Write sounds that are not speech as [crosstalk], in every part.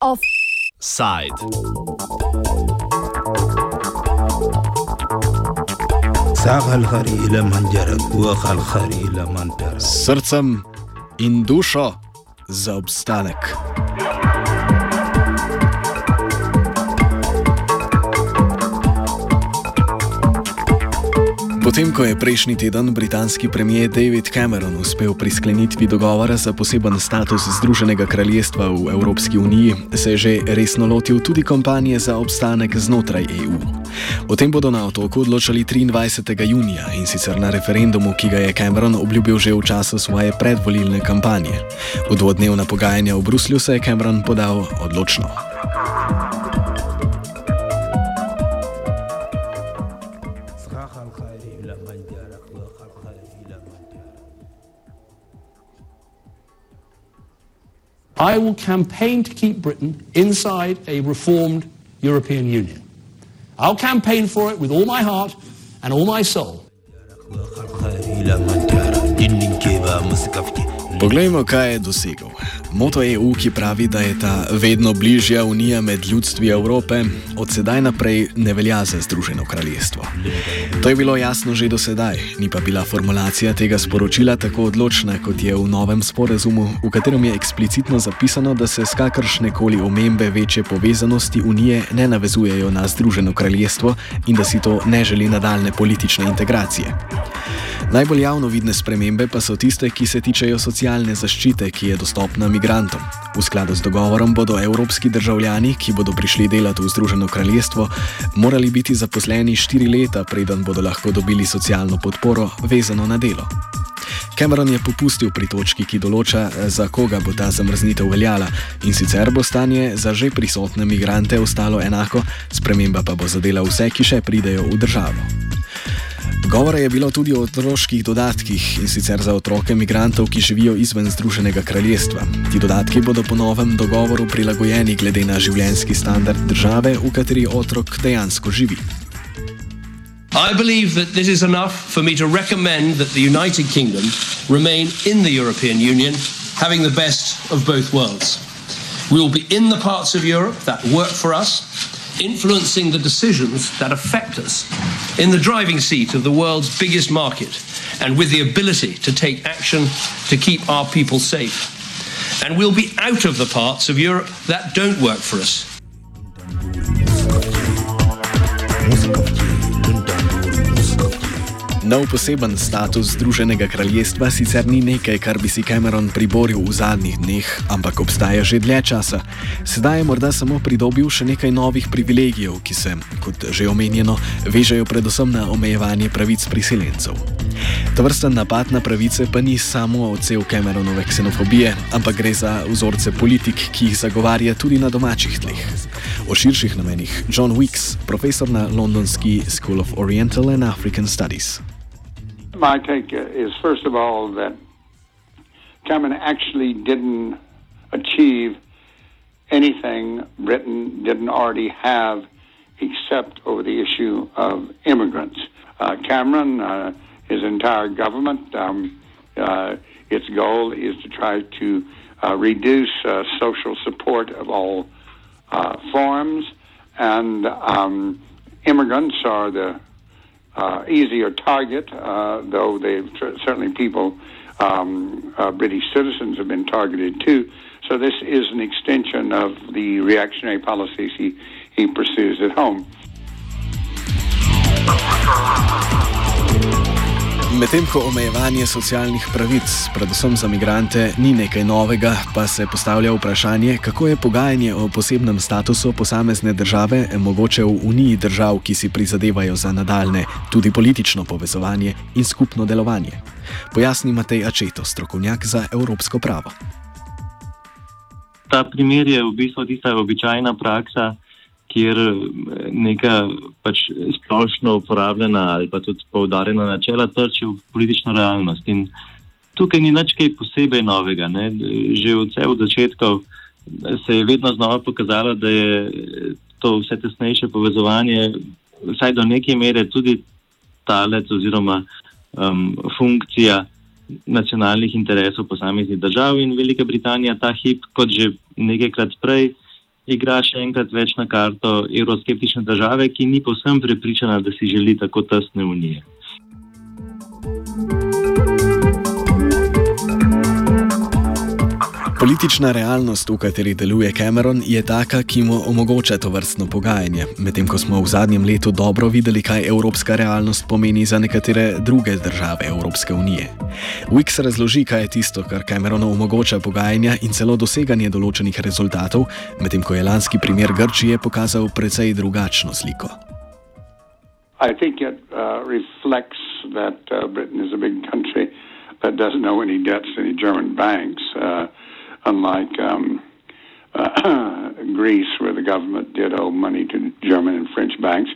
Offside. S srcem in dušo za obstanek. Potem, ko je prejšnji teden britanski premijer David Cameron uspel pri sklenitvi dogovora za poseben status Združenega kraljestva v Evropski uniji, se je že resno lotil tudi kampanje za obstanek znotraj EU. O tem bodo na otoku odločali 23. junija in sicer na referendumu, ki ga je Cameron obljubil že v času svoje predvolilne kampanje. V dvodnevna pogajanja v Bruslju se je Cameron podal odločno. I will campaign to keep Britain inside a reformed European Union. I'll campaign for it with all my heart and all my soul. Poglejmo, kaj je dosegel. Moto EU, ki pravi, da je ta vedno bližja unija med ljudstvi Evrope, od sedaj naprej ne velja za Združeno kraljestvo. To je bilo jasno že do sedaj, ni pa bila formulacija tega sporočila tako odločna, kot je v novem sporazumu, v katerem je eksplicitno zapisano, da se s kakršne koli omembe večje povezanosti unije ne navezujejo na Združeno kraljestvo in da si to ne želi nadaljne politične integracije. Najbolj javno vidne spremembe pa so tiste, ki se tičejo socialne zaščite, ki je dostopna migrantom. V skladu z dogovorom bodo evropski državljani, ki bodo prišli delati v Združeno kraljestvo, morali biti zaposleni štiri leta, preden bodo lahko dobili socialno podporo vezano na delo. Cameron je popustil pri točki, ki določa, za koga bo ta zamrznitev veljala, in sicer bo stanje za že prisotne migrante ostalo enako, sprememba pa bo zadela vse, ki še pridejo v državo. Govora je bilo tudi o otroških dodatkih in sicer za otroke migrantov, ki živijo izven Združenega kraljestva. Ti dodatki bodo po novem dogovoru prilagojeni glede na življenjski standard države, v kateri otrok dejansko živi. I believe that this is enough for me to recommend that the United Kingdom remain in the European Union, having the best of both worlds. We will be in the parts of Europe that work for us, influencing the decisions that affect us in the driving seat of the world's biggest market and with the ability to take action to keep our people safe. And we'll be out of the parts of Europe that don't work for us. Nov poseben status Združenega kraljestva sicer ni nekaj, kar bi si Cameron priboril v zadnjih dneh, ampak obstaja že dlje časa. Sedaj je morda samo pridobil še nekaj novih privilegijev, ki se, kot že omenjeno, vežejo predvsem na omejevanje pravic priseljencev. Ta vrsta napad na pravice pa ni samo odsev Cameronove ksenofobije, ampak gre za vzorce politik, ki jih zagovarja tudi na domačih tleh. O širših namenih John Weeks, profesor na londonski School of Oriental and African Studies. My take is, first of all, that Cameron actually didn't achieve anything Britain didn't already have except over the issue of immigrants. Uh, Cameron, uh, his entire government, um, uh, its goal is to try to uh, reduce uh, social support of all uh, forms, and um, immigrants are the uh, easier target, uh, though they've certainly people, um, uh, British citizens have been targeted too. So this is an extension of the reactionary policies he, he pursues at home. Medtem ko omejevanje socialnih pravic, predvsem za migrante, ni nekaj novega, pa se postavlja vprašanje, kako je pogajanje o posebnem statusu posamezne države mogoče v uniji držav, ki si prizadevajo za nadaljne, tudi politično povezovanje in skupno delovanje. Pojasni Matej Ačeto, strokovnjak za evropsko pravo. Ta primer je v bistvu tista običajna praksa kjer eh, neka pač splošno uporabljena ali pa tudi poudarjena načela trči v politično realnost. In tukaj ni nič kaj posebej novega. Ne? Že od vse od začetkov se je vedno znova pokazalo, da je to vse tesnejše povezovanje, vsaj do neke mere, tudi talec oziroma um, funkcija nacionalnih interesov posameznih držav in Velika Britanija ta hip, kot že nekajkrat prej, igra še enkrat več na karto evroskeptične države, ki ni povsem prepričana, da si želi tako tesne unije. Politična realnost, v kateri deluje Cameron, je taka, ki mu omogoča to vrstno pogajanje, medtem ko smo v zadnjem letu dobro videli, kaj evropska realnost pomeni za nekatere druge države Evropske unije. Wix razloži, kaj je tisto, kar Cameronu omogoča pogajanja in celo doseganje določenih rezultatov, medtem ko je lanski primer Grčije pokazal precej drugačno sliko. I think it uh, reflects that uh, Britain is a big country that doesn't owe any debts to any German banks. Uh, unlike um, uh, [clears throat] Greece, where the government did owe money to German and French banks.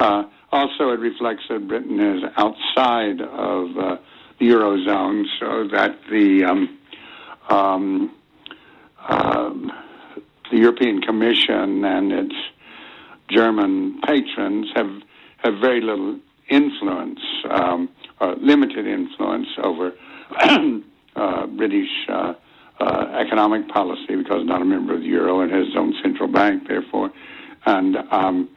Uh, also, it reflects that Britain is outside of uh, the eurozone, so that the um, um, uh, the European Commission and its German patrons have have very little influence, um, or limited influence over [clears throat] uh, British uh, economic policy because not a member of the euro and has its own central bank, therefore. And, um,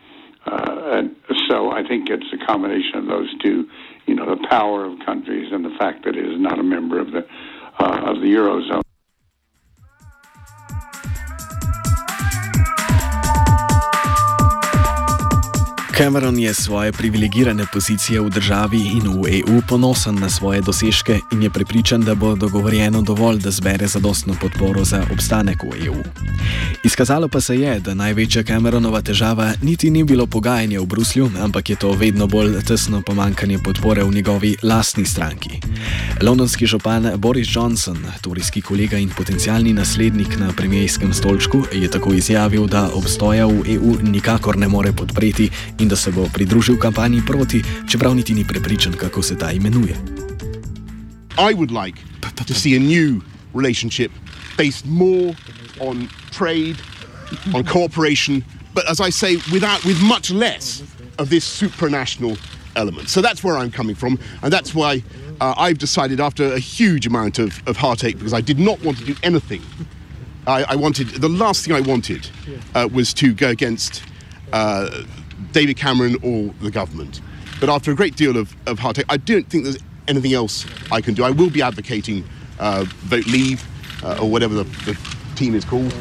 uh, and so I think it's a combination of those two, you know, the power of countries and the fact that it is not a member of the uh, of the eurozone. Cameron je svoje privilegirane pozicije v državi in v EU ponosen na svoje dosežke in je prepričan, da bo dogovorjeno dovolj, da zbere zadostno podporo za obstanek v EU. Izkazalo pa se je, da največja Cameronova težava niti ni bilo pogajanje v Bruslju, ampak je to vedno bolj tesno pomankanje podpore v njegovi lastni stranki. Londonski župan Boris Johnson, turijski kolega in potencialni naslednik na premijskem stolčku, je tako izjavil, da obstoja v EU nikakor ne more podpreti in da se bo pridružil kampanji proti, čeprav niti ni prepričan, kako se ta imenuje. I would like to see a new relationship based more on trade, on cooperation, but as I say, without, with much less of this supranational element. So that's where I'm coming from, and that's why uh, I've decided, after a huge amount of, of heartache, because I did not want to do anything. I, I wanted the last thing I wanted uh, was to go against uh, David Cameron or the government. But after a great deal of, of heartache, I don't think there's anything else I can do. I will be advocating uh, vote leave uh, or whatever the, the team is called.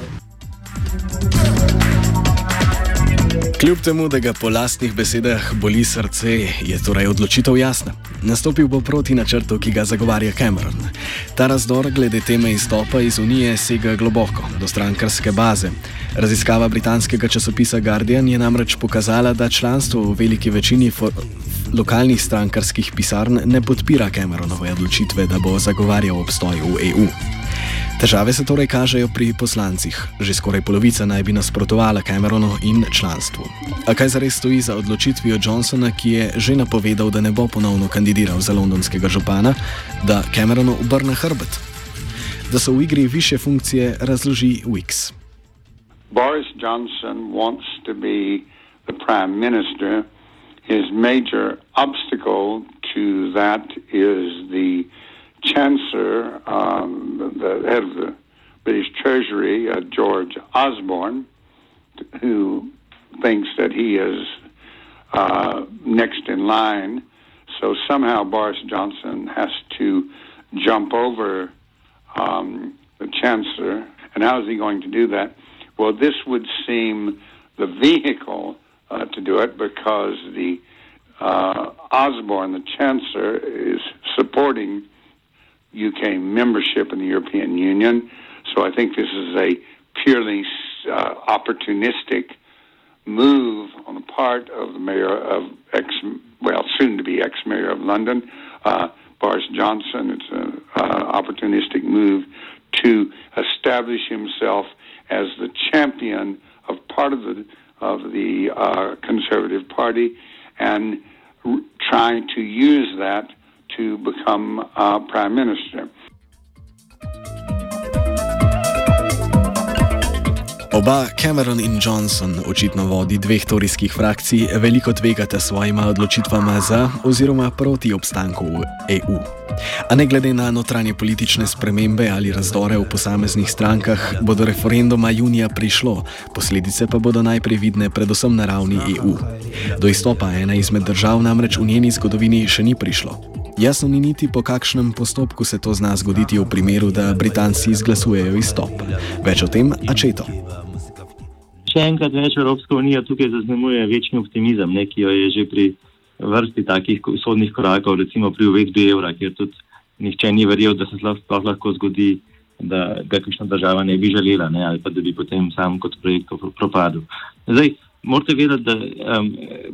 Kljub temu, da ga po lastnih besedah boli srce, je torej odločitev jasna. Nastopil bo proti načrtu, ki ga zagovarja Cameron. Ta razdor glede teme izstopa iz Unije sega globoko, do strankarske baze. Raziskava britanskega časopisa Guardian je namreč pokazala, da članstvo v veliki večini lokalnih strankarskih pisarn ne podpira Cameronove odločitve, da bo zagovarjal obstoj v EU. Težave se torej kažejo pri poslancih. Že skoraj polovica naj bi nasprotovala Cameronu in članstvu. A kaj zares stoji za odločitvijo Johnsona, ki je že napovedal, da ne bo ponovno kandidiral za londonskega župana, da Cameronu obrne hrbet? Da so v igri više funkcije, razloži Wix. Boris Johnson wants to be the prime minister. His major obstacle to that is the Chancellor, um, the head of the British Treasury, uh, George Osborne, who thinks that he is uh, next in line. So somehow Boris Johnson has to jump over um, the Chancellor. And how is he going to do that? Well, this would seem the vehicle uh, to do it because the uh, Osborne, the Chancellor, is supporting UK membership in the European Union. So I think this is a purely uh, opportunistic move on the part of the mayor of ex, well, soon to be ex mayor of London, uh, Boris Johnson. It's an uh, opportunistic move to establish himself as the champion of part of the of the uh, Conservative Party and r- trying to use that to become uh, prime minister. Oba Cameron in Johnson, očitno vodi dveh torijskih frakcij, veliko tvegata s svojima odločitvama za oziroma proti obstanku v EU. A ne glede na notranje politične spremembe ali razdore v posameznih strankah, bo do referenduma junija prišlo, posledice pa bodo najprej vidne predvsem na ravni EU. Do izstopa ena izmed držav namreč v njeni zgodovini še ni prišlo. Jasno ni niti po kakšnem postopku se to zna zgoditi v primeru, da Britanci izglasujejo izstop. Več o tem, a če to. Še enkrat več Evropska unija tukaj zaznamuje večni optimizem, ne, ki jo je že pri vrsti takih sodnih korakov, recimo pri uvedbi evra, kjer tudi nihče ni verjel, da se sploh lahko zgodi, da ga kakšna država ne bi želela, ne, ali pa da bi potem sam kot projekt propadel. Zdaj, Morate vedeti, da um,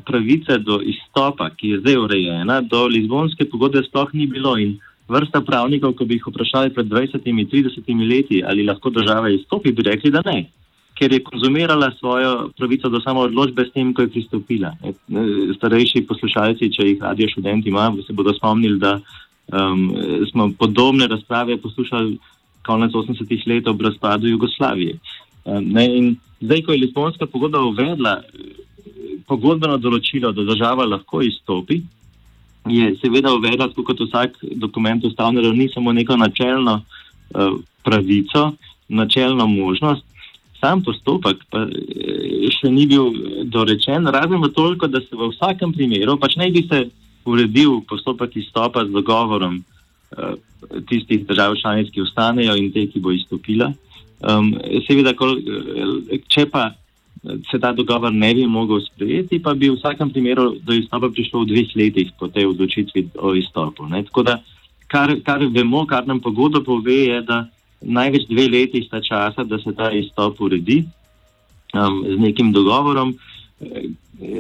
pravice do izstopa, ki je zdaj urejena, do Lizbonske pogodbe sploh ni bilo in vrsta pravnikov, ko bi jih vprašali pred 20-30 leti, ali lahko država izstopi, bi rekli, da ne, ker je konzumirala svojo pravico do samo odločbe s tem, ko je pristopila. Starejši poslušalci, če jih radio študenti ima, se bodo spomnili, da um, smo podobne razprave poslušali konec 80-ih let ob razpadu Jugoslavije. Ne, Zdaj, ko je Lisbonska pogodba uvedla eh, pogodbeno določilo, da država lahko izstopi, je seveda uvedla, kot vsak dokument ustavne ravni, samo neko načelno uh, pravico, načelno možnost. Sam postopek pa eh, še ni bil dorečen, razen v toliko, da se v vsakem primeru, pač naj bi se uredil postopek izstopa z dogovorom tistih držav članic, ki ostanejo in te, ki bo izstopila. Um, seveda, kol, če pa se ta dogovor ne bi mogel sprejeti, pa bi v vsakem primeru do izstopa prišlo v dveh letih po tej odločitvi o izstopu. Ne? Tako da, kar, kar vemo, kar nam pogodba pove, je, da največ dve leti sta časa, da se ta izstop uredi um, z nekim dogovorom.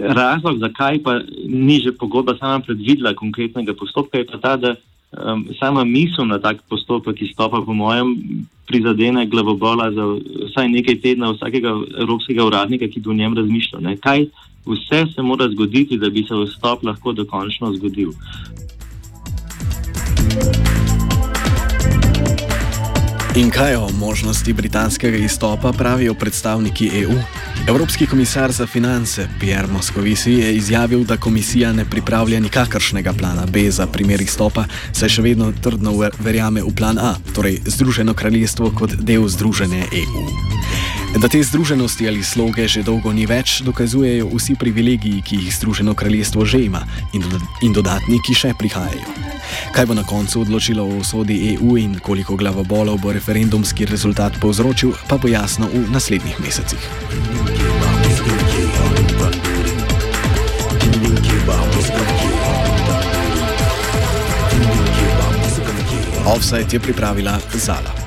Razlog, zakaj pa ni že pogodba sama predvidela konkretnega postopka, je pa ta, da um, sama misel na tak postopek izstopa, po mojem, prizadene glavobola za vsaj nekaj tednov vsakega evropskega uradnika, ki bi o njem razmišljal. Ne? Kaj vse se mora zgoditi, da bi se vstop lahko dokončno zgodil? In kaj o možnosti britanskega izstopa pravijo predstavniki EU? Evropski komisar za finance Pierre Moscovici je izjavil, da komisija ne pripravlja nikakršnega plana B za primer izstopa, saj še vedno trdno verjame v plan A, torej Združeno kraljestvo kot del Združene EU. Da te združenosti ali sloge že dolgo ni več, dokazujejo vsi privilegiji, ki jih Združeno kraljestvo že ima in dodatni, ki še prihajajo. Kaj bo na koncu odločilo o usodi EU in koliko glavobolov bo referendumski rezultat povzročil, pa bo jasno v naslednjih mesecih. Offside je pripravila Zala.